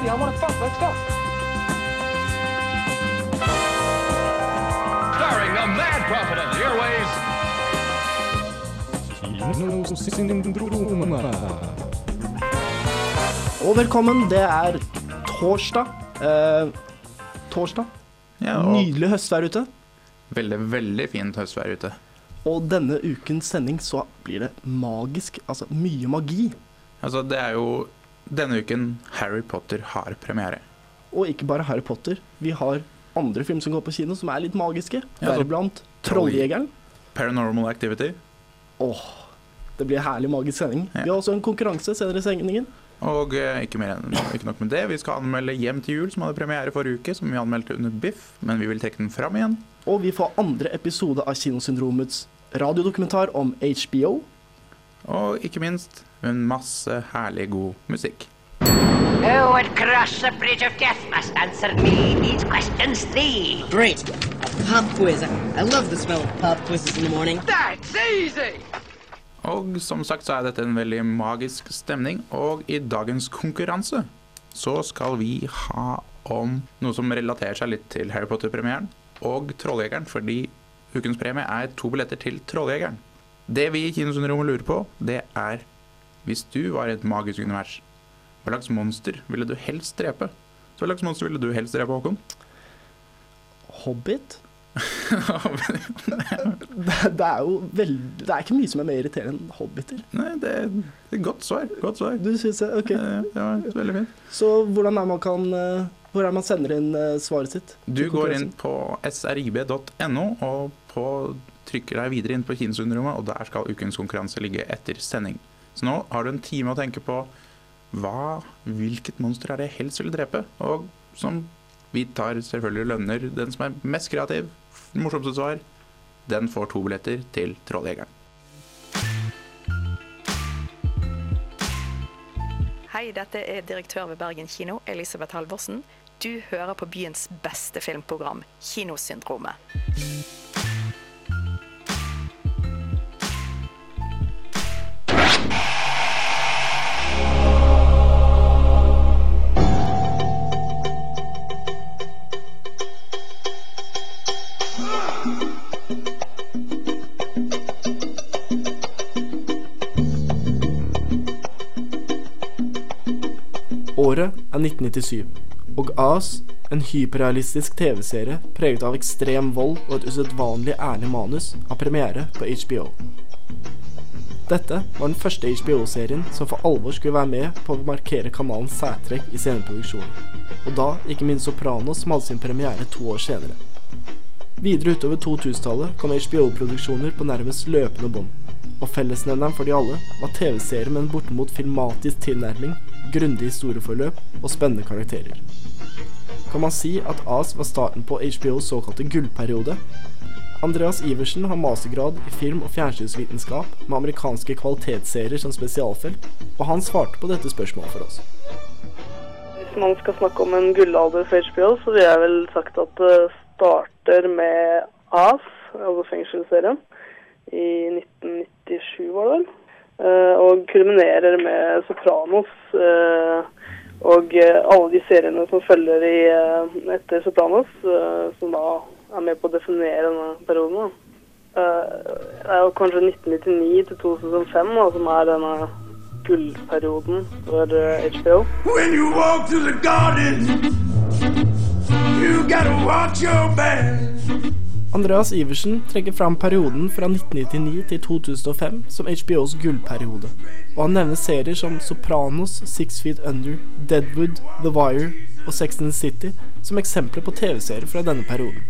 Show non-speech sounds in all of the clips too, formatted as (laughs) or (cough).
ready. I want to fuck. Let's go. Starring the mad prophet of the airways, Og velkommen, det er torsdag. Eh, torsdag. Ja, og Nydelig høstvær ute. veldig, veldig fint høstvær ute. Og denne ukens sending så blir det magisk. Altså mye magi. Altså, det er jo denne uken Harry Potter har premiere. Og ikke bare Harry Potter. Vi har andre film som går på kino som er litt magiske. Ja, Deriblant Trolljegeren. Paranormal Activity. Åh, det blir en herlig magisk sending. Ja. Vi har også en konkurranse senere i sendingen. Og eh, ikke, mer ikke nok med det, vi skal anmelde Hjem til jul, som hadde premiere forrige uke, som vi anmeldte under Biff, men vi vil trekke den fram igjen. Og vi får andre episode av Kinosyndromets radiodokumentar om HBO. Og ikke minst en masse herlig god musikk. Oh, would cross the bridge of death must answer me these questions three. Great. A pop quiz. I love the smell of pop quizzes in the morning. That's easy! Og som sagt så er dette en veldig magisk stemning, og i dagens konkurranse så skal vi ha om noe som relaterer seg litt til Harry Potter-premieren og Trolljegeren, fordi ukens premie er to billetter til Trolljegeren. Det vi i Kinosyndromet lurer på, det er hvis du var i et magisk univers, hva slags monster ville du helst drepe? Så hva slags monster ville du helst drepe, Håkon? Hobbit. (laughs) det, det er jo veldig Det er ikke mye som er mer irriterende enn hobbiter. Nei, det det er godt svar. Godt svar. Du synes det? Ok. Ja, Det var veldig fint. Så hvordan er man kan eh, Hvor er man sender inn eh, svaret sitt? Du går inn på srib.no og på, trykker deg videre inn på Kinosyndromet, og der skal ukens konkurranse ligge etter sending. Så nå har du en time å tenke på hva, hvilket monster er det jeg helst vil drepe? Og som vi tar selvfølgelig lønner den som er mest kreativ, morsomste svar, den får to billetter til Trolljegeren. Hei, dette er direktør ved Bergen kino, Elisabeth Halvorsen. Du hører på byens beste filmprogram, Kinosyndromet. 1997, og As, en hyperrealistisk TV-serie preget av ekstrem vold og et usedvanlig ærlig manus, har premiere på HBO. Dette var den første HBO-serien som for alvor skulle være med på å markere kanalens særtrekk i sceneproduksjonen, og da ikke minst Sopranos som hadde sin premiere to år senere. Videre utover 2000-tallet kom HBO-produksjoner på nærmest løpende bånd, og fellesnevneren for de alle var TV-serier med en bortimot filmatisk tilnærming, grundig historieforløp og spennende karakterer. Kan man si at AS var starten på HBOs såkalte gullperiode? Andreas Iversen har mastergrad i film- og fjernsynsvitenskap med amerikanske kvalitetsserier som spesialfelt, og han svarte på dette spørsmålet for oss. Hvis man skal snakke om en gullalder for HBO, så vil jeg vel sagt at det starter med AS, altså fengselsserien, i 1997 var det vel. Eh, Og kulminerer med Sopranos eh, og eh, alle de seriene som følger i, etter Sopranos, som da er med på å definere denne perioden. Det er jo kanskje 1999 til 2005 da, som er denne gullperioden for HBO. When you walk to the garden, you gotta watch your back. Andreas Iversen trekker fram perioden fra 1999 til 2005 som HBOs gullperiode, og han nevner serier som Sopranos, Six Feet Under, Deadwood, The Wire og Sex and the City som eksempler på TV-serier fra denne perioden.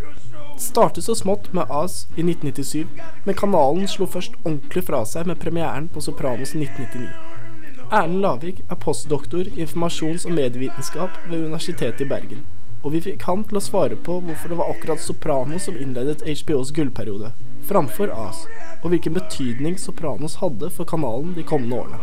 Det startet så smått med AS i 1997, men kanalen slo først ordentlig fra seg med premieren på Sopranos i 1999. Erlend Lavik er postdoktor i informasjons- og medievitenskap ved Universitetet i Bergen. Og vi fikk han til å svare på hvorfor det var akkurat Sopranos som innledet HBOs gullperiode, framfor AS, og hvilken betydning Sopranos hadde for kanalen de kommende årene.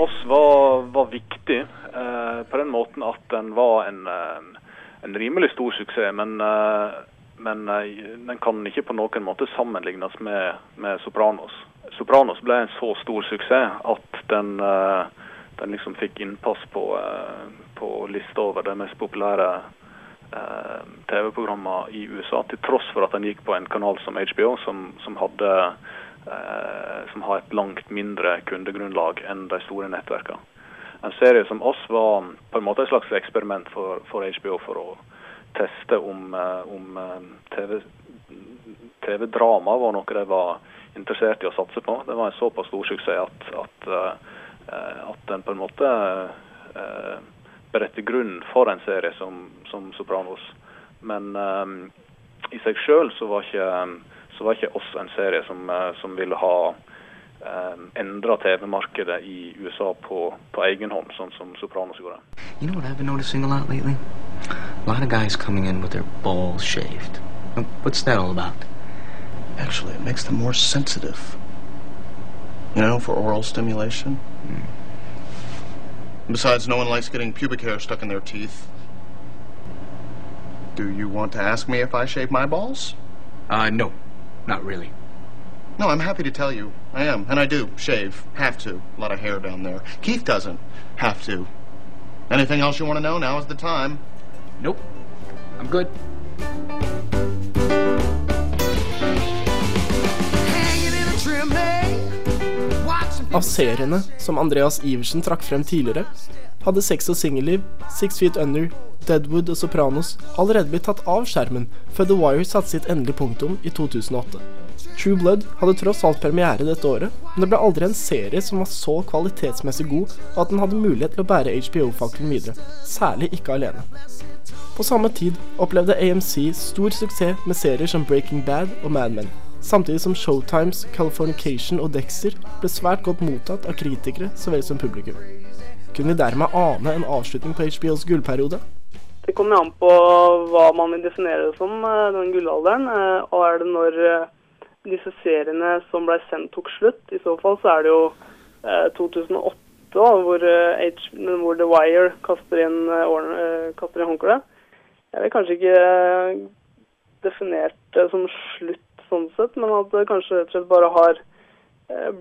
Oss var, var viktig eh, på den måten at den var en, eh, en rimelig stor suksess. Men, eh, men eh, den kan ikke på noen måte sammenlignes med, med Sopranos. Sopranos ble en så stor suksess at den, eh, den liksom fikk innpass på, eh, på lista over de mest populære eh, TV-programmer i USA, til tross for at den gikk på en kanal som HBO, som, som hadde eh, som har et langt mindre kundegrunnlag enn de store nettverkene. En serie som oss var på en måte et slags eksperiment for, for HBO for å teste om, om TV TV-drama var noe de var interessert i å satse på. Det var en såpass stor suksess at, at, at den på en måte eh, beretter grunn for en serie som, som Sopranos. Men eh, i seg sjøl så så var ikke oss en serie som, eh, som ville ha eh, endra TV-markedet i USA på, på egen hånd, sånn som Sopranos gjorde. You know what I've been noticing a lot lately? A lot of guys coming in with their balls shaved. What's that all about? Actually, it makes them more sensitive. You know, for oral stimulation. Besides, no one likes getting pubic hair stuck in their teeth. Do you want to ask me if I shave my balls? Uh, no, not really. No, I'm happy to tell you. I am, and I do shave. Have to. A lot of hair down there. Keith doesn't. Have to. Anything else you want to know? Now is the time. Nope. I'm good. Av seriene som Andreas Iversen trakk frem tidligere, hadde Sex og singelliv, Six Feet Under, Deadwood og Sopranos allerede blitt tatt av skjermen før The Wire satte sitt endelige punktum i 2008. True Blood hadde tross alt premiere dette året, men det ble aldri en serie som var så kvalitetsmessig god at den hadde mulighet til å bære HBO-fakkelen videre, særlig ikke alene. På samme tid opplevde AMC stor suksess med serier som Breaking Bad og Mad Men, samtidig som Showtimes Californication og Dexter ble svært godt mottatt av kritikere så vel som publikum. Kunne vi dermed ane en avslutning på HBOs gullperiode? Det kommer an på hva man vil definere det som, eh, den gullalderen. eh, Og er det når eh, disse seriene som ble sendt tok slutt? I så fall så er det jo eh, 2008, da, hvor, H, hvor The Wire kaster inn, kaster inn håndkleet. Jeg vil kanskje ikke definert det som slutt sånn sett, men at det kanskje rett og slett bare har eh,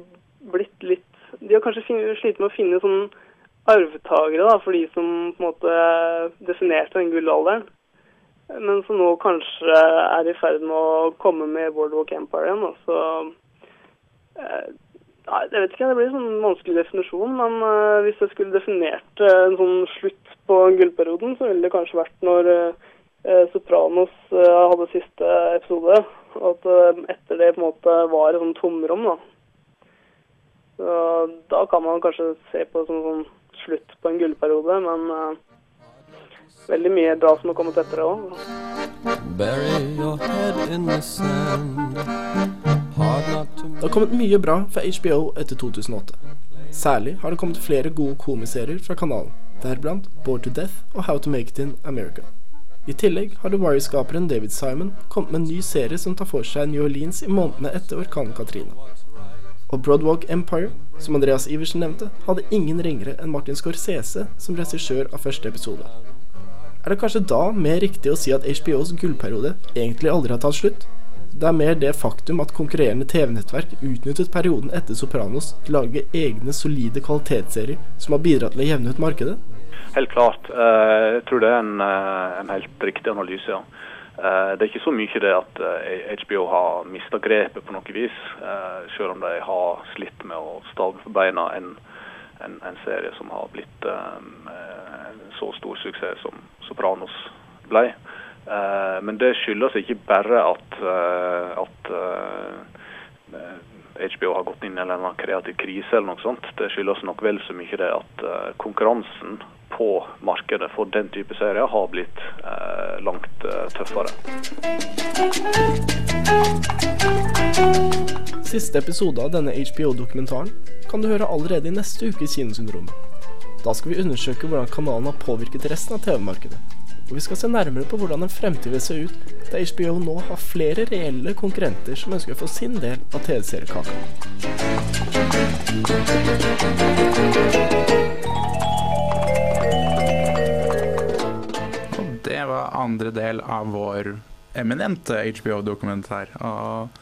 blitt litt De har kanskje slitt med å finne sånn arvtakere da, for de som på en måte definerte den gullalderen. Men som nå kanskje er i ferd med å komme med Boardwalk Empire igjen. da, Så eh, jeg vet ikke, det blir en sånn vanskelig definisjon. Men eh, hvis jeg skulle definert eh, en sånn slutt på gullperioden, så ville det kanskje vært når eh, Sopranos eh, hadde siste episode. At eh, etter det på en måte var et sånt tomrom. da. Så da kan man kanskje se på det som sånn slutt på en gullperiode, men uh, veldig mye bra som har kommet etter det òg. Bury your head in the sand. Hard not to Det har kommet mye bra fra HBO etter 2008. Særlig har det kommet flere gode komiserier fra kanalen, deriblant Bored to Death og How to Make It in America. I tillegg har The Wire-skaperen David Simon kommet med en ny serie som tar for seg New Orleans i månedene etter orkanen Katrina. Og Broadwalk Empire, som Andreas Iversen nevnte, hadde ingen ringere enn Martin Scorsese som regissør av første episode. Er det kanskje da mer riktig å si at HBOs gullperiode egentlig aldri har tatt slutt? Det er mer det faktum at konkurrerende TV-nettverk utnyttet perioden etter Sopranos til å lage egne solide kvalitetsserier som har bidratt til å jevne ut markedet? Helt klart. Eh, Jeg tror det er en, eh, en helt riktig analyse. ja. Eh, Det er ikke så mye det at HBO har mista grepet på noe vis, selv om de har slitt med å stave på beina en, en, en serie som har blitt en så stor suksess som Sopranos ble. Men det skyldes ikke bare at, at HBO har gått inn i en kreativ krise eller noe sånt. Det skyldes nok vel så mye det at konkurransen på markedet for den type serier har blitt eh, langt eh, tøffere. Siste episode av denne HBO-dokumentaren kan du høre allerede i neste uke i Kinosyndromet. Da skal vi undersøke hvordan kanalen har påvirket resten av TV-markedet. Og vi skal se nærmere på hvordan en fremtid vil se ut da HBO nå har flere reelle konkurrenter som ønsker å få sin del av TV-seriekaka. Andre del av vår eminente HBO-dokumentar. Og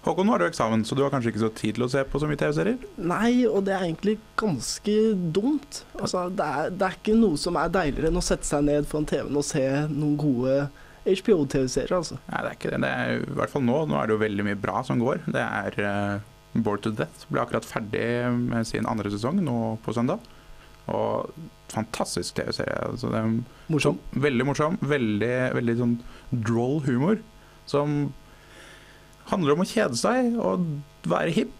Håkon, nå har du eksamen, så du har kanskje ikke så tid til å se på så mye TV-serier? Nei, og det er egentlig ganske dumt. Altså, det er, det er ikke noe som er deiligere enn å sette seg ned foran TV-en og se noen gode HBO-TV-serier, altså. Nei, det er ikke det. det er, I hvert fall nå. Nå er det jo veldig mye bra som går. Det er uh, Bored to Death ble akkurat ferdig med sin andre sesong nå på søndag. Og fantastisk TV-serie. Altså, Morsom. Veldig morsom. Veldig, veldig sånn droll humor. Som handler om å kjede seg og være hipp.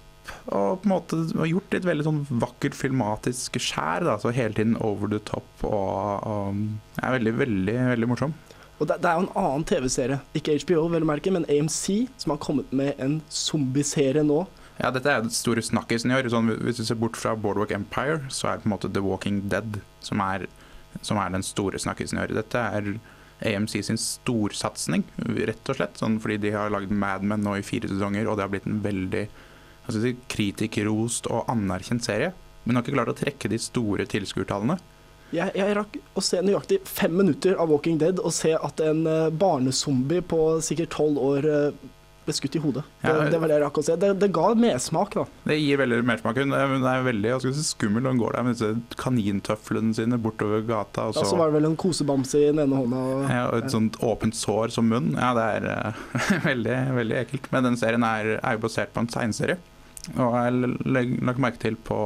Og på en måte har gjort et veldig sånn vakkert filmatisk skjær. Da, så hele tiden over the top. Og, og er veldig, veldig, veldig morsom. Og det, det er jo en annen TV-serie, ikke HBO vel å merke, men AMC, som har kommet med en zombieserie nå. Ja, dette er den store snakkisen i år. Sånn, hvis du ser bort fra Boardwalk Empire, så er det på en måte The Walking Dead som er, som er den store snakkisen i år. Dette er AMC sin storsatsing, rett og slett. Sånn, fordi de har lagd Mad Men nå i fire sesonger, og det har blitt en veldig si, kritikerrost og anerkjent serie. Men har ikke klart å trekke de store tilskuertallene. Jeg, jeg rakk å se nøyaktig fem minutter av Walking Dead og se at en uh, barnezombie på sikkert tolv år eh, ble skutt i hodet. Det, Ja, det var det jeg rakk å se. Det, det ga mersmak, da. Det gir veldig mersmak. Hun er, veldig si, skummel når hun går der med disse kanintøflene sine bortover gata. Og Ja, så så, var det vel en kosebamse i den ene hånda. Og, ja, og et sånt åpent sår som munn. Ja, det er uh, (laughs) veldig, veldig ekkelt. Men den serien er, er jo basert på en tegneserie. Og jeg lagt merke til på,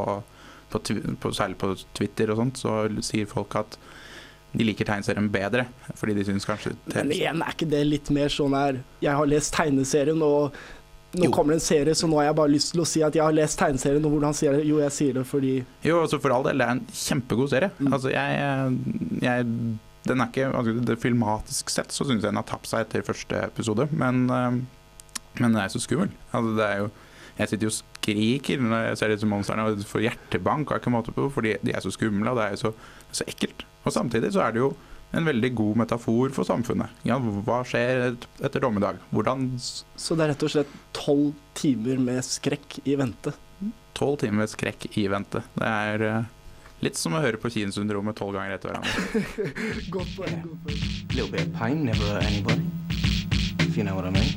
på, på, særlig på Twitter og sånt, så sier folk at de liker tegneserien bedre. Fordi de syns kanskje Men igjen, er ikke det litt mer sånn her Jeg har lest tegneserien, og nå kommer det en serie, så nå har jeg bare lyst til å si at jeg har lest tegneserien, og hvordan sier det? Jo, jeg sier det fordi Jo, altså for all del, det er en kjempegod serie. Altså, jeg, jeg Den er ikke altså, Filmatisk sett så syns jeg den har tapt seg etter første episode, men, eh, men den er så skummel. Altså, det er jo Jeg sitter jo og skriker når jeg ser disse monstrene og får hjertebank, har ikke måte på, fordi de er så skumle, og det er jo så, så ekkelt. Og samtidig så er det jo en veldig god metafor for samfunnet. Ja, hva skjer etter dommedag? Hvordan Så det er rett og slett tolv timer med skrekk i vente. Tolv timer med skrekk i vente. Det er eh, litt som å høre på Kinosyndromet tolv ganger etter hverandre. (laughs) Godt poeng. godt poeng. A little bit of pain never hurt anybody, if you know what I mean.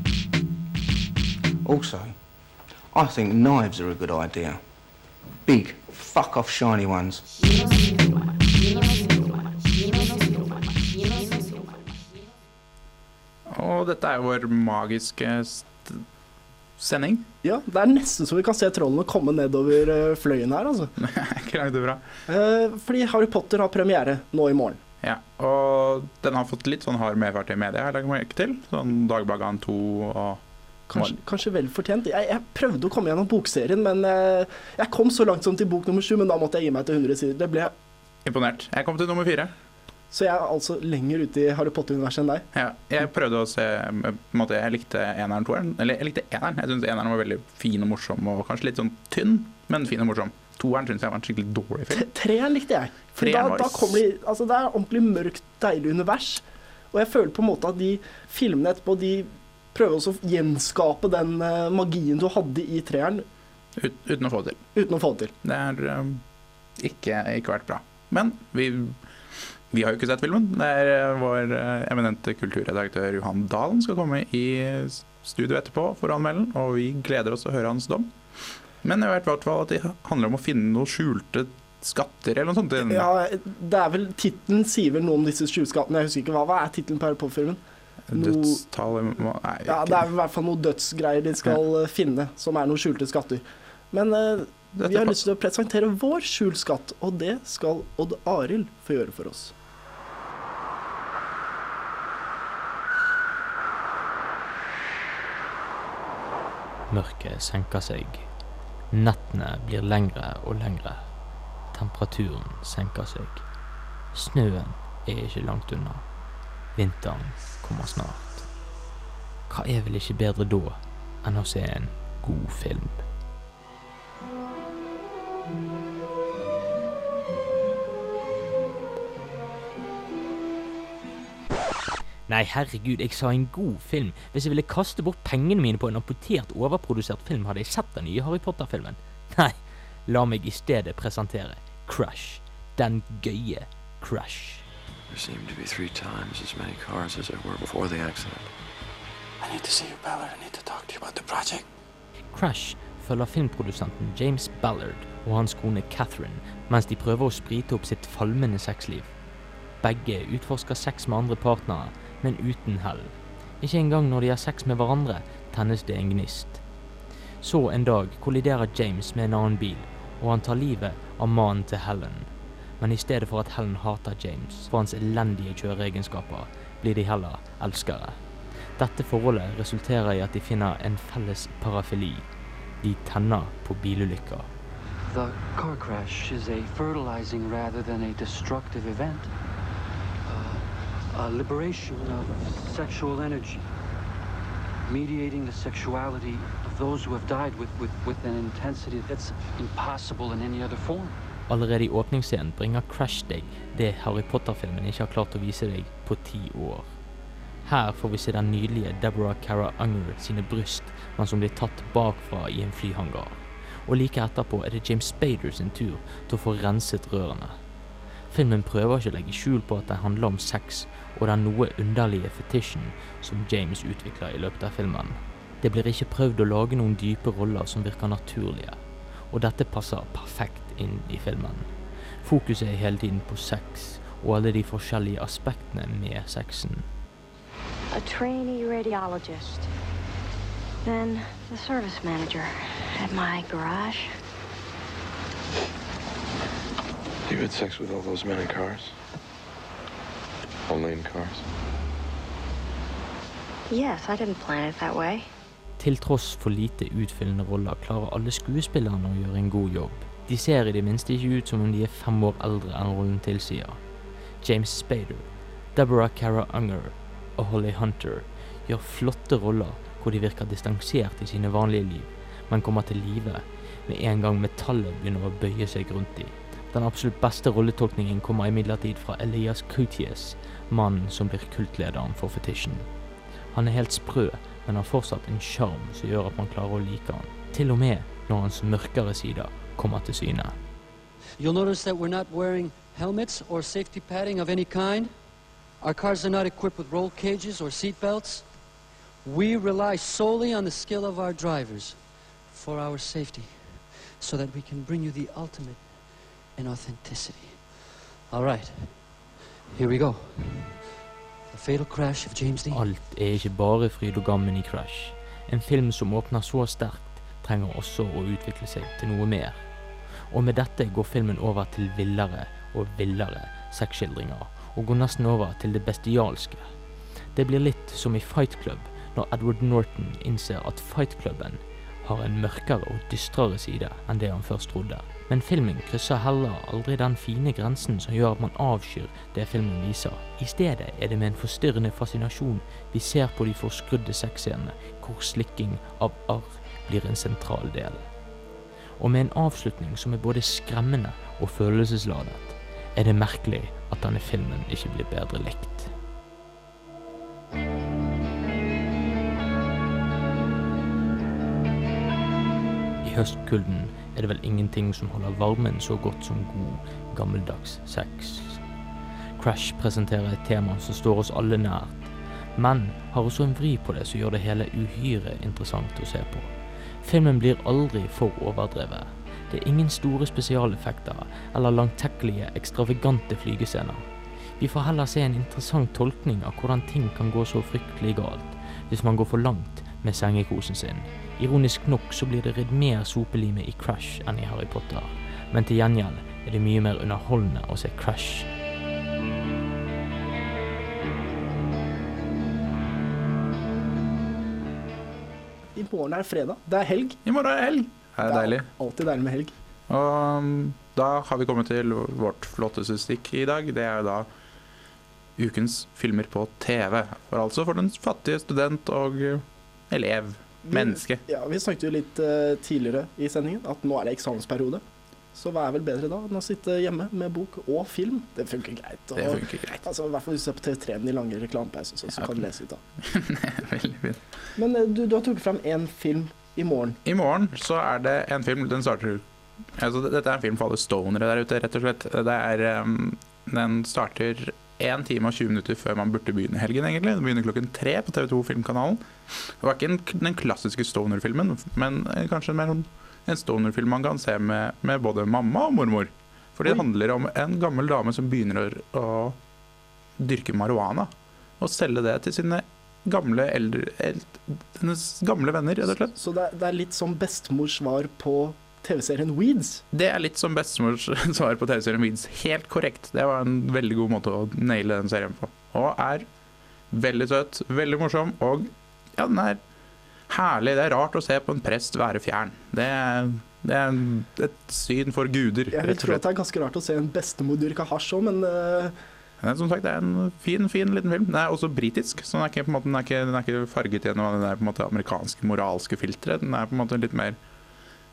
Also, I think knives are a good idea. Big, fuck off shiny ones. Og dette er vår magiske st sending. (laughs) Ja, det er nesten så vi kan se trollene komme nedover eh, fløyen her, altså. (laughs) Ikke langt bra. Eh, fordi Harry Potter har premiere nå i morgen. Ja, og den har fått litt sånn hard medfart i media, jeg legger merke til. Sånn Dagbladet 2 og Kanskje, kanskje vel fortjent. Jeg, jeg prøvde å komme gjennom bokserien, men eh, jeg kom så langt som til bok nummer sju, men da måtte jeg gi meg til 100 sider. Det ble Imponert. Jeg kom til nummer fire. Så jeg er altså lenger ute i Harry Potter-universet enn deg. Ja, jeg prøvde å se måte, Jeg likte eneren, toeren. Eller jeg likte eneren. Jeg syns eneren var veldig fin og morsom, og kanskje litt sånn tynn, men fin og morsom. Toeren syns jeg var en skikkelig dårlig film. Treeren likte jeg. For da, da kommer de Altså, det er ordentlig mørkt, deilig univers. Og jeg føler på en måte at de filmene etterpå, de prøver også å gjenskape den eh, magien du hadde i treeren, Ut, uten å få det til. uten å få det til. Det har um, ikke, ikke vært bra. Men vi, vi har jo ikke sett filmen. Det er uh, vår eminente kulturredaktør Johan Dalen skal komme i studio etterpå for å anmelde den, og vi gleder oss til å høre hans dom. Men jeg vet i hvert fall at det handler om å finne noen skjulte skatter eller noe sånt. Ja, det er vel Tittelen sier vel noe om disse skjulskattene. Jeg husker ikke hva, hva er tittelen på Harry Potter-filmen? Dødstall Nei, Ja, det er i hvert fall noe dødsgreier de skal ja. finne, som er noen skjulte skatter. Men eh, vi har lyst til å presentere vår skjult skatt, og det skal Odd Arild få gjøre for oss. Mørket senker seg. Nettene blir lengre og lengre. Temperaturen senker seg. Snøen er ikke langt unna. Vinteren kommer snart. Hva er vel ikke bedre da enn å se en god film. Nei, herregud, jeg sa en god film. Hvis jeg ville kaste bort pengene mine på en amputert, overprodusert film, hadde jeg sett den nye Harry Potter-filmen. (laughs) Nei, la meg i stedet presentere Crash. Den gøye Crush. There seem to be three times as many cars as there were before the accident. I need to see you, Ballard. I need to talk to you about the project. Crash følger filmprodusenten James Ballard og hans kone Catherine mens de prøver å sprite opp sitt falmende sexliv. Begge utforsker sex med andre partnere, men uten hell. Ikke engang når de har sex med hverandre, tennes det en gnist. Så en dag kolliderer James med en annen bil, og han tar livet av mannen til Helen. Men i stedet for at Helen hater James for hans elendige kjøreegenskaper, blir de heller elskere. Dette forholdet resulterer i at de finner en felles parafili. De tenner på bilulykker. The car crash is a fertilizing rather than a destructive event. Uh, a liberation of sexual energy, mediating the sexuality of those who have died with, with, with an intensity that's impossible in any other form. Allerede i åpningsscenen bringer Crash deg det Harry Potter-filmen ikke har klart å vise deg på ti år. Her får vi se den nydelige Deborah Cara Unger sine bryst mens hun blir tatt bakfra i en flyhangar. Og like etterpå er det James Spader sin tur til å få renset rørene. Filmen prøver ikke å legge skjul på at det handler om sex og den noe underlige fetisjen som James utvikler i løpet av filmen. Det blir ikke prøvd å lage noen dype roller som virker naturlige, og dette passer perfekt inn i filmen. Fokuset er hele tiden på sex og alle de forskjellige aspektene med sexen. a trainee radiologist, then the service manager at my garage. You had sex with all those men in cars? Only in cars? Yes, I didn't plan it that way. Til tross for lite utfyllende roller klarer alle skuespillerne å gjøre en god jobb. De ser i det minste ikke ut som om de er fem år eldre enn rollen tilsier. James Spader, Deborah Cara Unger og Holly Hunter gjør flotte roller hvor de virker distansert i sine vanlige liv, men kommer til live med en gang metallet begynner å bøye seg rundt dem. Den absolutt beste rolletolkningen kommer imidlertid fra Elias Coutiers, mannen som blir kultlederen for Fetishen. Han er helt sprø, men har fortsatt en sjarm som gjør at man klarer å like han. Til og med når hans mørkere sider kommer til syne. You'll notice that we're not wearing helmets or safety padding of any kind. Our cars are not equipped with roll cages or seat belts. We rely solely on the skill of our drivers for our safety, so that we can bring you the ultimate in authenticity. All right, here we go. The fatal crash of James Dean. Alt er ikke bare fryd og gammen i Crash. En film som åpner så sterkt, trenger også å utvikle seg til noe mer. Og med dette går filmen over til villere og villere sexskildringer, og går nesten over til det bestialske. Det blir litt som i Fight Club, når Edward Norton innser at Fight Cluben har en mørkere og dystrere side enn det han først trodde. Men filmen krysser heller aldri den fine grensen som gjør at man avskyr det filmen viser. I stedet er det med en forstyrrende fascinasjon vi ser på de forskrudde sexscenene, hvor slikking av arr blir en sentral del. Og med en avslutning som er både skremmende og følelsesladet, er det merkelig at denne filmen ikke blir bedre likt. I høstkulden er det vel ingenting som holder varmen så godt som god, gammeldags sex. Crash presenterer et tema som står oss alle nært, men har også en vri på det som gjør det hele uhyre interessant å se på. Filmen blir aldri for overdrevet. Det er ingen store spesialeffekter eller langtekkelige, ekstravagante flygescener. Vi får heller se en interessant tolkning av hvordan ting kan gå så fryktelig galt hvis man går for langt med sengekosen sin. Ironisk nok så blir det ridd mer sopelime i Crash enn i Harry Potter, men til gjengjeld er det mye mer underholdende å se Crash. Morgen er fredag. Det er helg. I morgen er det helg. Det er deilig. Alltid deilig med helg. Og um, da har vi kommet til vårt flotteste stikk i dag. Det er jo da ukens filmer på TV. For altså for den fattige student og uh, elev Menneske. Ja, Vi snakket jo litt uh, tidligere i sendingen at nå er det eksamensperiode. Så hva er vel bedre da enn å sitte hjemme med bok og film? Det funker greit. Og, Det funker greit. Altså, I hvert fall hvis du ser på TV3 med de lange reklamepausene, så, så kan du lese litt da. (laughs) Veldig fint. Men eh, du, du har trukket fram én film i morgen. I morgen så er det en film Den starter altså, Dette er en film for alle stonere der ute, rett og slett. Det er, um, den starter 1 time og 20 minutter før man burde begynne helgen, egentlig. Den begynner klokken tre på TV2 Filmkanalen. Det var ikke en, den klassiske stoner-filmen, men kanskje kanskje mer sånn en stoner-film man kan se med, med både mamma og mormor. For det handler om en gammel dame som begynner å, å dyrke marihuana. Og selge det til sine gamle eldre, eldre hennes gamle venner, rett og slett. Så det er, det er litt som bestemors svar på TV-serien Weeds. Det er litt som bestemors (laughs) svar på TV-serien Weeds. Helt korrekt. Det var en veldig god måte å naile den serien på. Og er veldig søt, veldig morsom, og ja, den er herlig. Det er rart å se på en prest være fjern. Det er, det er et syn for guder, Jeg vil tro at det er ganske rart å se en bestemor dyrke hasj òg, men uh... Som sagt, det er en fin, fin liten film. Den er også britisk, så den er ikke, måte, den er ikke, den er ikke farget gjennom det måte, amerikanske moralske filteret. Den er på en måte litt mer,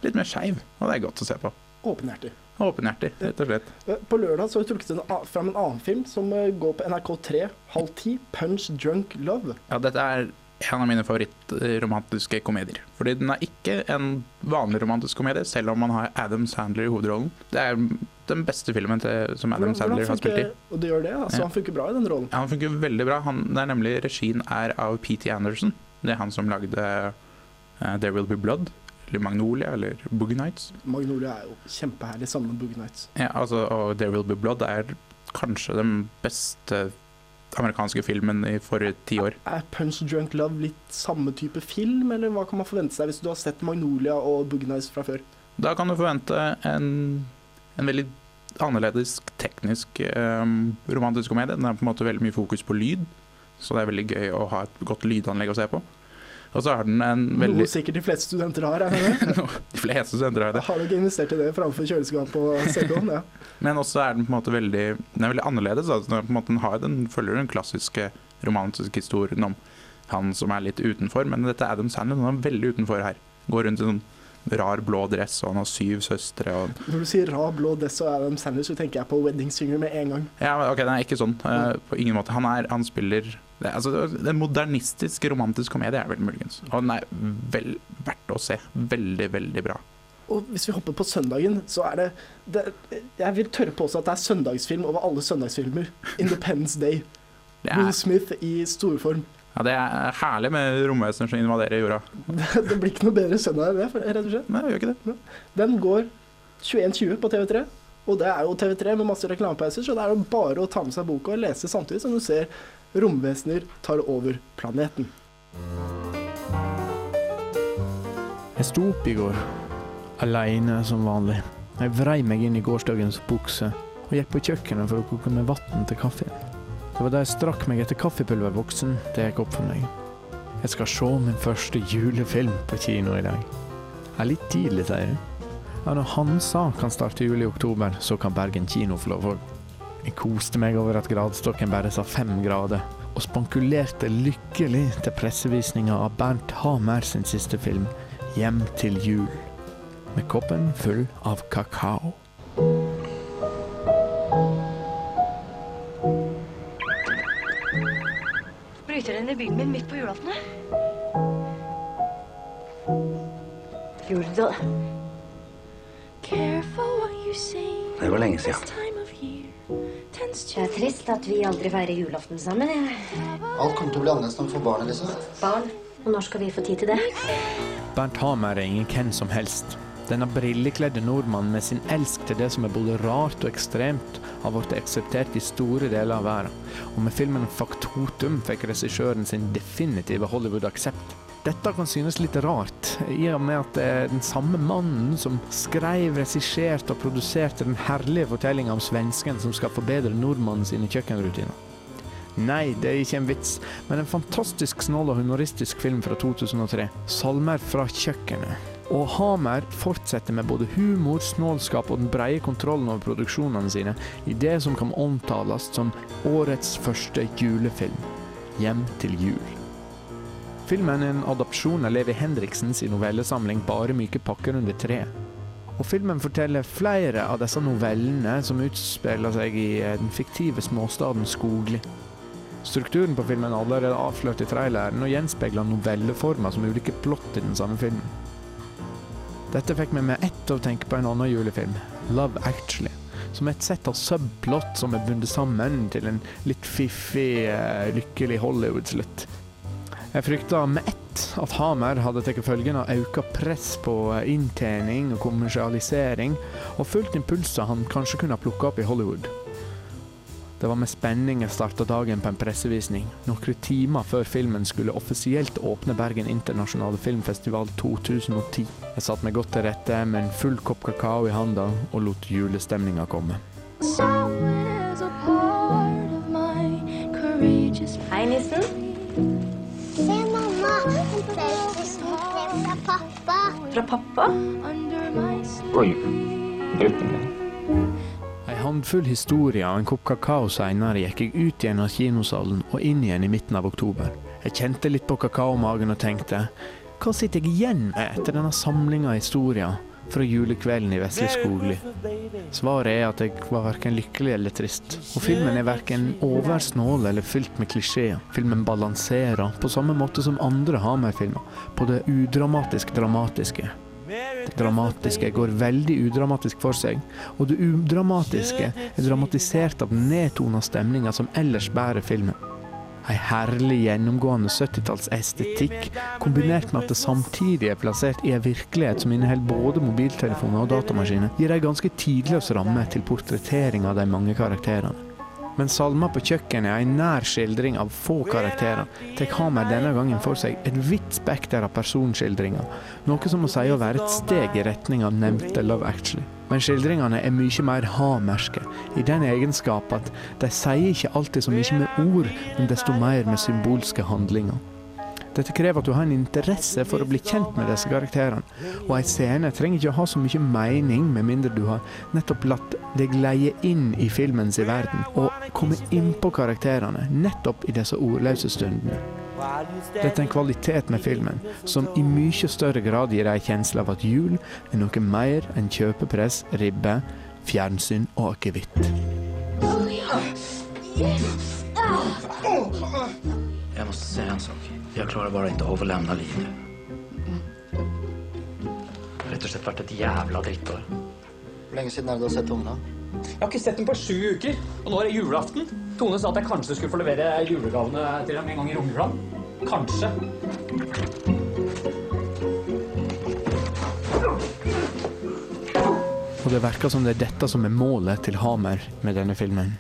litt mer skeiv, og det er godt å se på. åpenhjertig. Åpenhjertig, rett og slett. Eh, På lørdag så har vi trukket fram en annen film som eh, går på NRK3 halv ti. 'Punch Drunk Love'. Ja, dette er en av mine favorittromantiske komedier. Fordi den er ikke en vanlig romantisk komedie, selv om man har Adam Sandler i hovedrollen. Det er den beste filmen til, som Adam Hvordan- Sandler har spilt i. Og det gjør det, altså Ja. Han funker bra i den rollen. Ja, han funker veldig bra. Han, det er nemlig Regien er av P.T. Anderson. Det er han som lagde uh, There Will Be Blood, eller Magnolia, eller Boogie Nights. Magnolia er jo kjempeherlig sammen med Boogie Nights. Ja, altså, og There Will Be Blood er kanskje den beste amerikanske filmen i forrige ti år. Er Punch Drunk Love litt samme type film, eller hva kan man forvente seg hvis du har sett Magnolia og Bugnice fra før? Da kan du forvente en, en veldig annerledes teknisk um, romantisk komedie. Den er på en måte veldig mye fokus på lyd, så det er veldig gøy å ha et godt lydanlegg å se på. Og så har den en veldig Noe sikkert de fleste studenter har. er? (laughs) De fleste studenter har det. Har ikke investert i det framfor kjøleskap og CD-en? (laughs) Ja. Men også er den på en måte veldig Den er veldig annerledes. Altså, den, er på har, den følger den klassiske romantiske historien om han som er litt utenfor, men dette er Adam Sandler. Han er veldig utenfor her. Går rundt i sånn rar blå dress, og han har syv søstre. Og Når du sier rar blå dress og Adam Sandler, så tenker jeg på Wedding Singer med en gang. Ja, ok, den er ikke sånn. Uh, på ingen måte. Han, er, han spiller det, altså, en modernistisk romantisk komedie, er vel muligens. Og den er vel verdt å se. Veldig, veldig bra. Og hvis vi hopper på søndagen, så er det, det Jeg vil tørre påstå at det er søndagsfilm over alle søndagsfilmer. (laughs) Independence Day. Er- Will Smith i storform. Ja, det er herlig med romvesener som invaderer jorda. (laughs) Det, det blir ikke noe bedre søndag enn det, rett og slett. Nei, gjør ikke det. Den går 21.20 på TV3. Og det er jo TV3 med masse reklamepauser, så det er jo bare å ta med seg boka og lese samtidig som du ser romvesener tar over planeten. Jeg sto opp i går, aleine som vanlig. Jeg vrei meg inn i gårsdagens bukse og gikk på kjøkkenet for å koke med vann til kaffen. Det var da jeg strakk meg etter kaffepulverboksen det gikk opp for meg. Jeg skal se min første julefilm på kino i dag. Det er litt tidlig, sier jeg. Ja, når Hansa kan starte jul i oktober, så kan Bergen kino få lov òg. Jeg koste meg over at gradestokken bare sa fem grader, og spankulerte lykkelig til pressevisninga av Bernt Hamer sin siste film, 'Hjem til jul', med koppen full av kakao. Bryter den i bilen min midt på julaften? Gjorde du det? Det var lenge siden. Det er trist at vi aldri feirer julaften sammen. Ja. Alt kommer til å bli annerledes når vi får barn, Liksom. Barn, og når skal vi få tid til det? Bernt Hamer er ingen hvem som helst. Denne brillekledde nordmannen med sin elsk til det som er både rart og ekstremt, har blitt akseptert i store deler av verden. Og med filmen 'Faktotum' fikk regissøren sin definitive Hollywood-aksept. Dette kan synes litt rart, i og med at det er den samme mannen som skrev, regisserte og produserte den herlige fortellinga om svensken som skal forbedre nordmannen sine kjøkkenrutiner. Nei, det er ikke en vits, men en fantastisk snål og humoristisk film fra 2003. 'Salmer fra kjøkkenet'. Og Hamer fortsetter med både humor, snålskap og den breie kontrollen over produksjonene sine i det som kan omtales som årets første julefilm, 'Hjem til jul'. Filmen er en adopsjon av Levi Henriksens novellesamling 'Bare myke pakker under tre'. Og filmen forteller flere av disse novellene som utspiller seg i den fiktive småstaden Skogli. Strukturen på filmen er allerede avslørt i traileren og gjenspeiler novelleformer som ulike plott i den samme filmen. Dette fikk meg med ett å tenke på en annen julefilm, 'Love Actually', som er et sett av subplot som er bundet sammen til en litt fiffig, eh, lykkelig Hollywood-slutt. Jeg frykta med ett at Hamer hadde tatt følgen av økt press på inntjening og kommersialisering, og fulgt impulser han kanskje kunne ha plukka opp i Hollywood. Det var med spenning jeg starta dagen på en pressevisning, noen timer før filmen skulle offisielt åpne Bergen internasjonale filmfestival 2010. Jeg satt meg godt til rette med en full kopp kakao i handa og lot julestemninga komme. Hei, nissen. Pappa. Fra pappa? Oi, uten min. Ei håndfull historier og en kopp kakao seinere gikk jeg ut igjen av kinosalen og inn igjen i midten av oktober. Jeg kjente litt på kakaomagen og tenkte hva sitter jeg igjen med etter denne samlinga av historier fra julekvelden i Vesle Skogli? Svaret er at jeg var verken lykkelig eller trist. Og filmen er verken oversnål eller fylt med klisjeer. Filmen balanserer, på samme måte som andre Hamar-filmer, på det udramatisk dramatiske. Det dramatiske går veldig udramatisk for seg, og det udramatiske er dramatisert av nedtona stemninga som ellers bærer filmen. Ei herlig gjennomgående 70-talls estetikk, kombinert med at det samtidig er plassert i ei virkelighet som inneholder både mobiltelefoner og datamaskiner, gir ei ganske tidløs ramme til portrettering av de mange karakterene. Men salmer på kjøkkenet er en nær skildring av få karakterer, tar Hamer denne gangen for seg et vidt spekter av personskildringer, noe som må si å være et steg i retning av nevnte Love Actually. Men skildringene er mye mer hamerske, i den egenskap at de sier ikke alltid så mye med ord, men desto mer med symbolske handlinger. Dette krever at du har en interesse for å bli kjent med disse karakterene, og ei scene trenger ikke å ha så mye mening med mindre du har nettopp latt deg leie inn i filmens verden, og komme innpå karakterene nettopp i disse ordløse stundene. Dette er en kvalitet med filmen som i mye større grad gir deg kjensle av at jul er noe mer enn kjøpepress, ribbe, fjernsyn og akevitt. Jeg må si en sak. Jeg klarer bare ikke å overlevne livet. Det har Rett og slett vært et jævla drittår. Hvor lenge siden er det du har sett ungene? Jeg har ikke sett dem på sju uker, og nå er det julaften. Tone sa at jeg kanskje skulle få levere julegavene til dem en gang i romjula. Kanskje. Og det virker som det er dette som er målet til Hamer med denne filmen.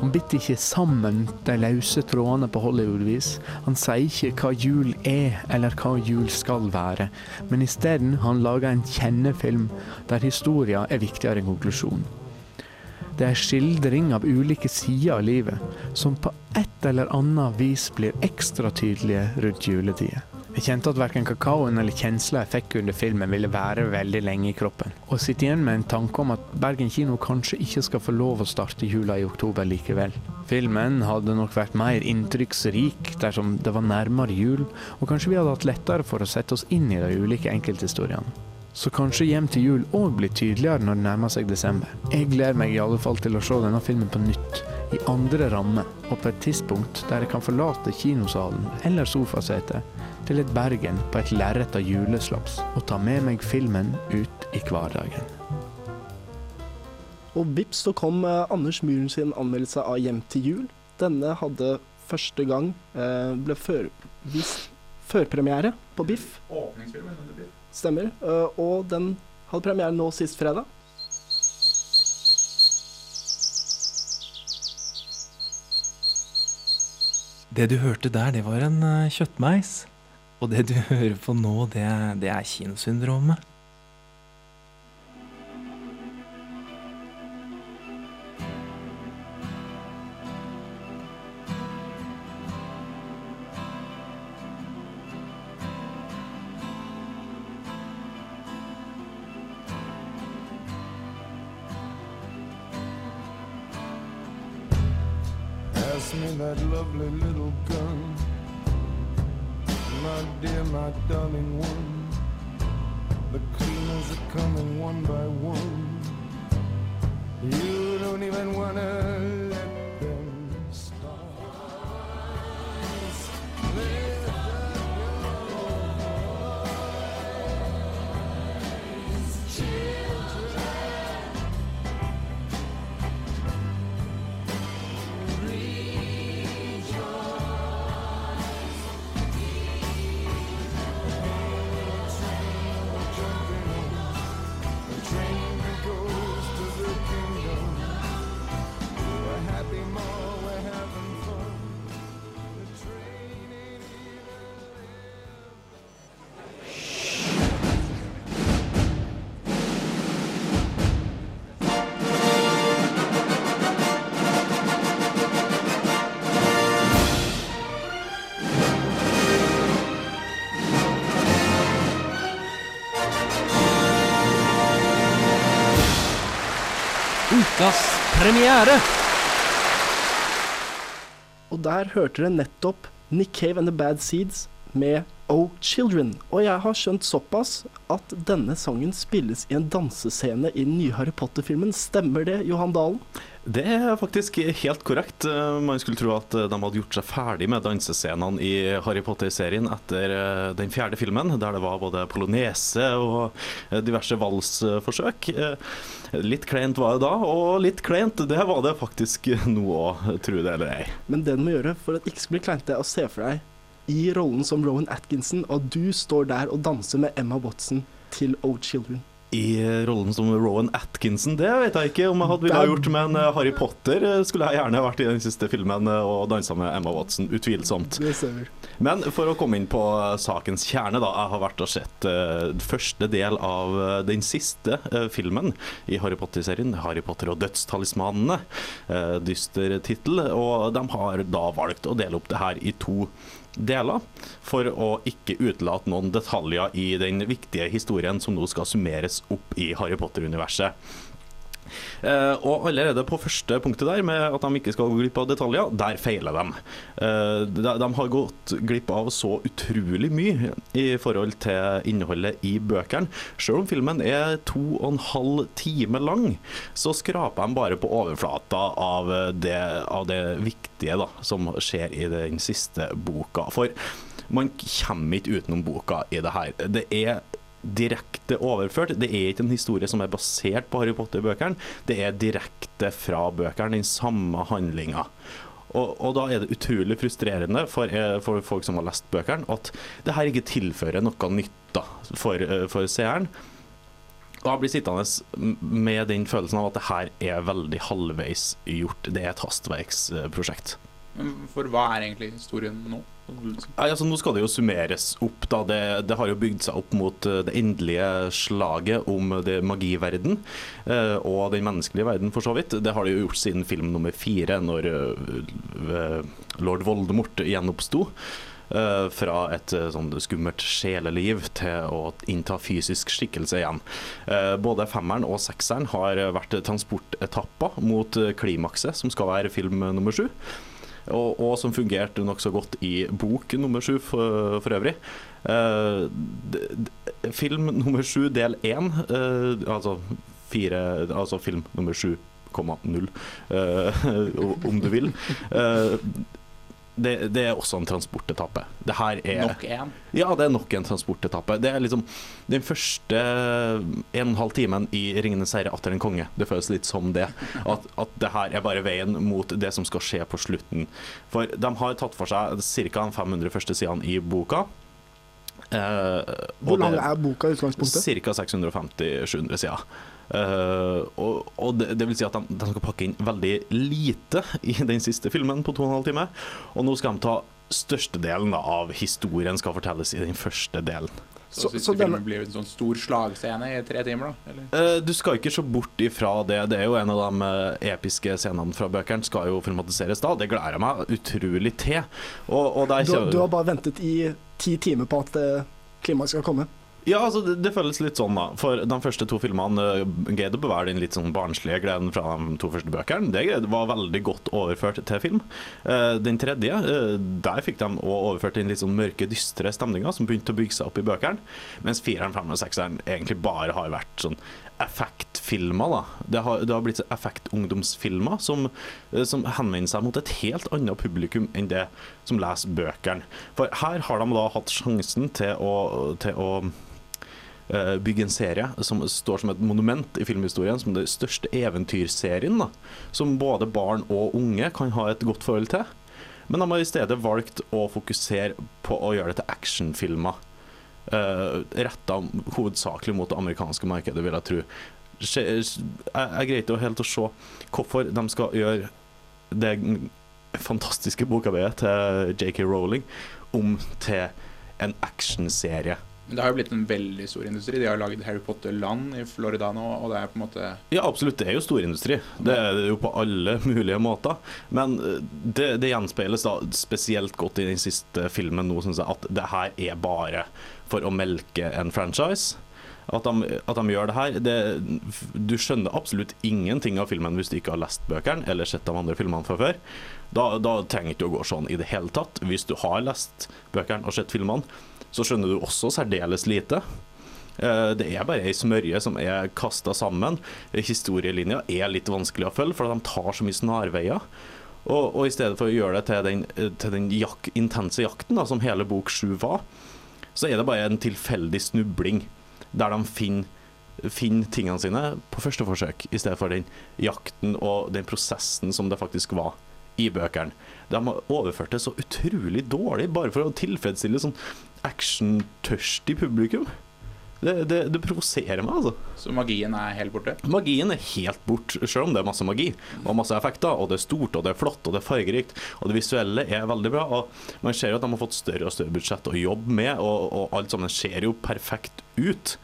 Han biter ikke sammen de løse trådene på Hollywood-vis. Han sier ikke hva jul er, eller hva jul skal være, men isteden han laga en kjennefilm der historia er viktigere enn konklusjonen. Det er skildring av ulike sider av livet, som på et eller annet vis blir ekstra tydelige rundt juletider. Jeg kjente at verken kakaoen eller kjensla jeg fikk under filmen ville være veldig lenge i kroppen, og sitter igjen med en tanke om at Bergen kino kanskje ikke skal få lov å starte jula i oktober likevel. Filmen hadde nok vært mer inntrykksrik dersom det var nærmere jul, og kanskje vi hadde hatt lettere for å sette oss inn i de ulike enkelthistoriene. Så kanskje Hjem til jul òg blir tydeligere når det nærmer seg desember. Jeg gleder meg i alle fall til å se denne filmen på nytt, i andre rammer, og på et tidspunkt der jeg kan forlate kinosalen eller sofasetet til et Bergen på et lerret av juleslaps, og ta med meg filmen ut i hverdagen. Og vips så kom eh, Anders Myhren sin anmeldelse av Hjem til jul. Denne hadde første gang eh, ble førvist førpremiere på Biff. Åpningsfilmen under Biff. Stemmer. Eh, og den hadde premiere nå sist fredag. Det du hørte der, det var en eh, kjøttmeis. Og det du (laughs) hører på nå, det, det er kinosyndromet. Premiere! Og der hørte dere nettopp Nick Cave and The Bad Seeds med Oh Children. Og jeg har skjønt såpass at denne sangen spilles i en dansescene i den nye Harry Potter-filmen. Stemmer det, Johan Dalen? Det er faktisk helt korrekt. Eh, Man skulle tro at de hadde gjort seg ferdig med dansescenene i Harry Potter-serien etter eh, den fjerde filmen, der det var både polonese og eh, diverse valsforsøk. Eh, Litt kleint var det da, og litt kleint det var det faktisk nå òg, tro det eller ei. Men det du må gjøre for at det ikke skal bli kleint, det er å se for deg i rollen som Rowan Atkinson, og du står der og danser med Emma Watson til Old Children. I rollen som Rowan Atkinson, det vet jeg ikke om jeg hadde ville gjort, men eh, Harry Potter eh, skulle jeg gjerne vært i den siste filmen eh, og dansa med Emma Watson, utvilsomt. Men for å komme inn på sakens kjerne, da. Jeg har vært og sett uh, første del av den siste uh, filmen i Harry Potter-serien, 'Harry Potter og dødstalismanene'. Uh, dyster tittel. Og de har da valgt å dele opp det her i to deler, for å ikke utelate noen detaljer i den viktige historien som nå skal summeres opp i Harry Potter-universet. Eh, og allerede på første punktet der, med at de ikke skal gå glipp av detaljer, der feiler. Eh, de, de har gått glipp av så utrolig mye i forhold til innholdet i bøkene. Selv om filmen er to og en halv time lang, så skraper de bare på overflata av det, av det viktige da, som skjer i den siste boka. For man kommer ikke utenom boka i det her. Det er direkte overført. Det er ikke en historie som er basert på Harry Potter-bøkene. Det er direkte fra bøkene, den samme handlinga. Og, og da er det utrolig frustrerende for, eh, for folk som har lest bøkene, at det her ikke tilfører noe nytt da, for, eh, for seeren. Og jeg blir sittende med den følelsen av at det her er veldig halvveis gjort. Det er et hastverksprosjekt. For hva er egentlig historien nå? Nei, altså Nå skal det jo summeres opp. da Det, det har jo bygd seg opp mot eh, det endelige slaget om det magiverden eh, og den menneskelige verden, for så vidt. Det har det jo gjort siden film nummer fire, når eh, lord Voldemort gjenoppsto. Uh, fra et uh, sånn skummelt sjeleliv til å innta fysisk skikkelse igjen. Uh, både femmeren og sekseren har vært transportetapper mot klimakset, som skal være film nummer sju. Og, og som fungerte nokså godt i bok nummer sju for, for øvrig. Eh, d- film nummer sju del én, uh, altså fire Altså film nummer 7,0, uh, (laughs) om du vil. Eh, det, det er også en transportetappe. Det her er Nok en? Ja, det er nok en transportetappe. Det er liksom den første en og en halv timen i 'Ringenes herre atter en konge'. Det føles litt som det. At, at det her er bare veien mot det som skal skje på slutten. For de har tatt for seg ca. de 500 første sidene i boka. Eh, Hvor lang er boka i utgangspunktet? Ca. 650-700 sider. Eh, og og det, det vil si at de, de skal pakke inn veldig lite i den siste filmen på to og en halv time. Og nå skal de ta størstedelen da, av historien skal fortelles i den første delen. Så, siste filmen blir en sånn stor slagscene i tre timer, da? Eller? Eh, Du skal ikke se bort ifra det. Det er jo en av de eh, episke scenene fra bøkene skal jo filmatiseres da. Det gleder jeg meg utrolig til. Og, og der Du, du har bare ventet i ti timer på at klimaet skal komme. Ja, altså det, det føles litt sånn, da. For de første to filmene uh, greide å bevare den litt sånn barnslige gleden fra de to første bøkene. Det var veldig godt overført til film. Uh, den tredje, uh, der fikk de òg overført den litt sånn mørke, dystre stemninga som begynte å bygge seg opp i bøkene. Mens fireren, femmeren og sekseren egentlig bare har vært sånn effektfilmer. da. Det har, det har blitt effektungdomsfilmer som, som henvender seg mot et helt annet publikum enn det som leser bøkene. For her har de da hatt sjansen til å, til å bygge en serie som står som et monument i filmhistorien, som den største eventyrserien, da, som både barn og unge kan ha et godt forhold til. Men de har i stedet valgt å fokusere på å gjøre det til actionfilmer. Uh, Retta hovedsakelig mot det amerikanske markedet, vil jeg tro. Jeg, jeg greier ikke helt å se hvorfor de skal gjøre det fantastiske bokarbeidet til JK Rowling om til en actionserie. Men det har jo blitt en veldig stor industri. De har laget Harry Potter-land i Florida nå, og det er på en måte Ja, absolutt. Det er jo storindustri. Det er det jo på alle mulige måter. Men eh, det, det gjenspeiles da spesielt godt i den siste filmen nå, syns jeg, at det her er bare for å melke en franchise. At de, at de gjør det her det, Du skjønner absolutt ingenting av filmen hvis du ikke har lest bøkene eller sett de andre filmene fra før. Da, da trenger det ikke å gå sånn i det hele tatt. Hvis du har lest bøkene og sett filmene, så skjønner du også særdeles lite. Eh, Det er bare ei smørje som er kasta sammen. Historielinja er litt vanskelig å følge, for de tar så mye snarveier. Og, og i stedet for å gjøre det til den, til den jak intense jakten, da, som hele bok sju var, så er det bare en tilfeldig snubling der de finner, finner tingene sine på første forsøk, i stedet for den jakten og den prosessen som det faktisk var i bøkene. De har overført det så utrolig dårlig, bare for å tilfredsstille sånn action-tørstig publikum. Det, det, det provoserer meg, altså. Så magien er helt borte? Magien er helt bort, selv om det er masse magi og masse effekter, og det er stort, og det er flott, og det er fargerikt, og det visuelle er veldig bra. Og man ser jo at de har fått større og større budsjett å jobbe med, og, og alt sammen ser jo perfekt ut.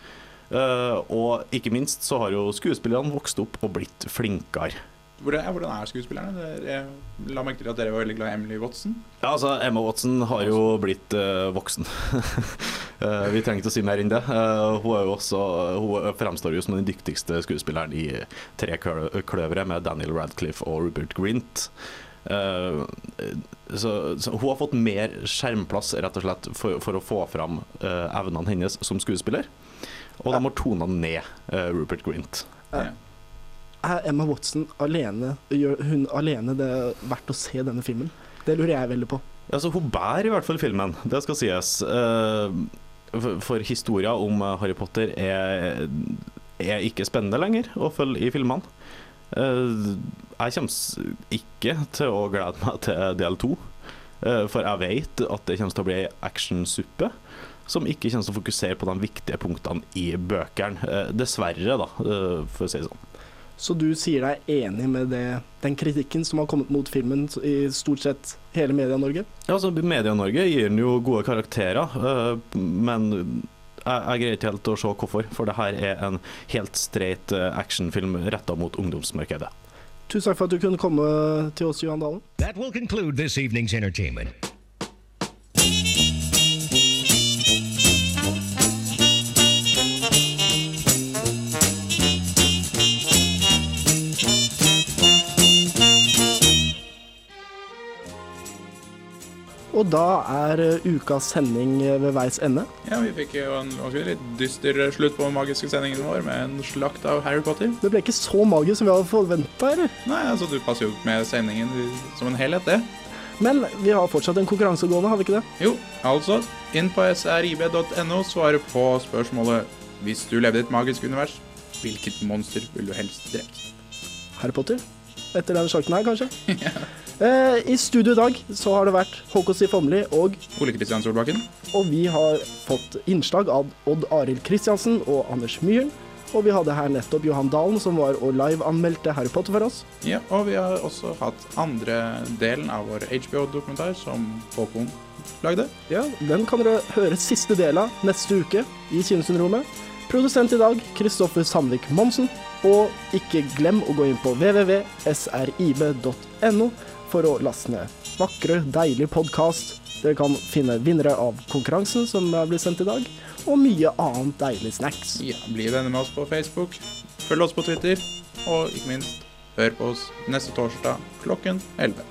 Uh, og ikke minst så har jo skuespillerne vokst opp og blitt flinkere. Hvordan er, hvordan er skuespillerne? Jeg la merke til at dere var veldig glad i Emily Watson. Ja, altså, Emma Watson har jo blitt uh, voksen. uh, (laughs) vi trenger ikke å si mer enn det. Uh, hun, er jo også, hun fremstår jo som den dyktigste skuespilleren i Tre klø- kløvere med Daniel Radcliffe og Rupert Grint. Uh, så, så hun har fått mer skjermplass rett og slett for, for å få fram uh, evnene hennes som skuespiller. Og de har tona ned uh, Rupert Grint. Er Emma Watson alene Gjør hun alene det verdt å se denne filmen? Det lurer jeg veldig på. Altså, hun bærer i hvert fall filmen, det skal sies. Eh, for, historia om eh, Harry Potter er, er ikke spennende lenger å følge i filmene. Eh, jeg kommer ikke til å glede meg til del to, for jeg vet at det kommer til å bli actionsuppe. Som ikke kommer til å fokusere på de viktige punktene i bøkene. Dessverre, da, for å si det sånn. Så du sier deg enig med det, den kritikken som har kommet mot filmen i stort sett hele Media-Norge? Ja, altså Media-Norge gir den jo gode karakterer, øh, men jeg, jeg greier ikke helt å se hvorfor. For det her er en helt streit øh, actionfilm retta mot ungdomsmarkedet. Tusen takk for at du kunne komme til oss, Johan Dalen. Og da er eh, ukas sending eh, ved veis ende. Ja, vi fikk jo en litt dyster slutt på den magiske sendingen vår med en slakt av Harry Potter. Det ble ikke så magisk som vi hadde forventa, eller? Nei, altså du passer jo med sendingen som en helhet, det. Men vi har fortsatt en konkurranse gående, har vi ikke det? Jo, altså, inn på srib.no, svare på spørsmålet Hvis du levde i et magisk univers, hvilket monster vil du helst drept? Harry Potter? Etter denne sjakten her, kanskje? (laughs) eh, I studio i dag så har det vært Håkon Si Åmli og Ole Kristian Solbakken. Og vi har fått innslag av Odd Arild Kristiansen og Anders Myhren. Og vi hadde her nettopp Johan Dalen, som var og live-anmeldte Harry Potter for oss. Ja, og vi har også hatt andre delen av vår HBO-dokumentar som Håkon lagde. Ja, Den kan dere høre siste del av neste uke i Kinesundrommet. Produsent i dag Kristoffer Sandvik Monsen. Og ikke glem å gå inn på www.srib.no for å laste ned. Vakre, deilig podkast. Dere kan finne vinnere av konkurransen som blir sendt i dag, og mye annet deilig snacks. Ja, Bli venner med oss på Facebook, følg oss på Twitter, og ikke minst, hør på oss neste torsdag klokken 11.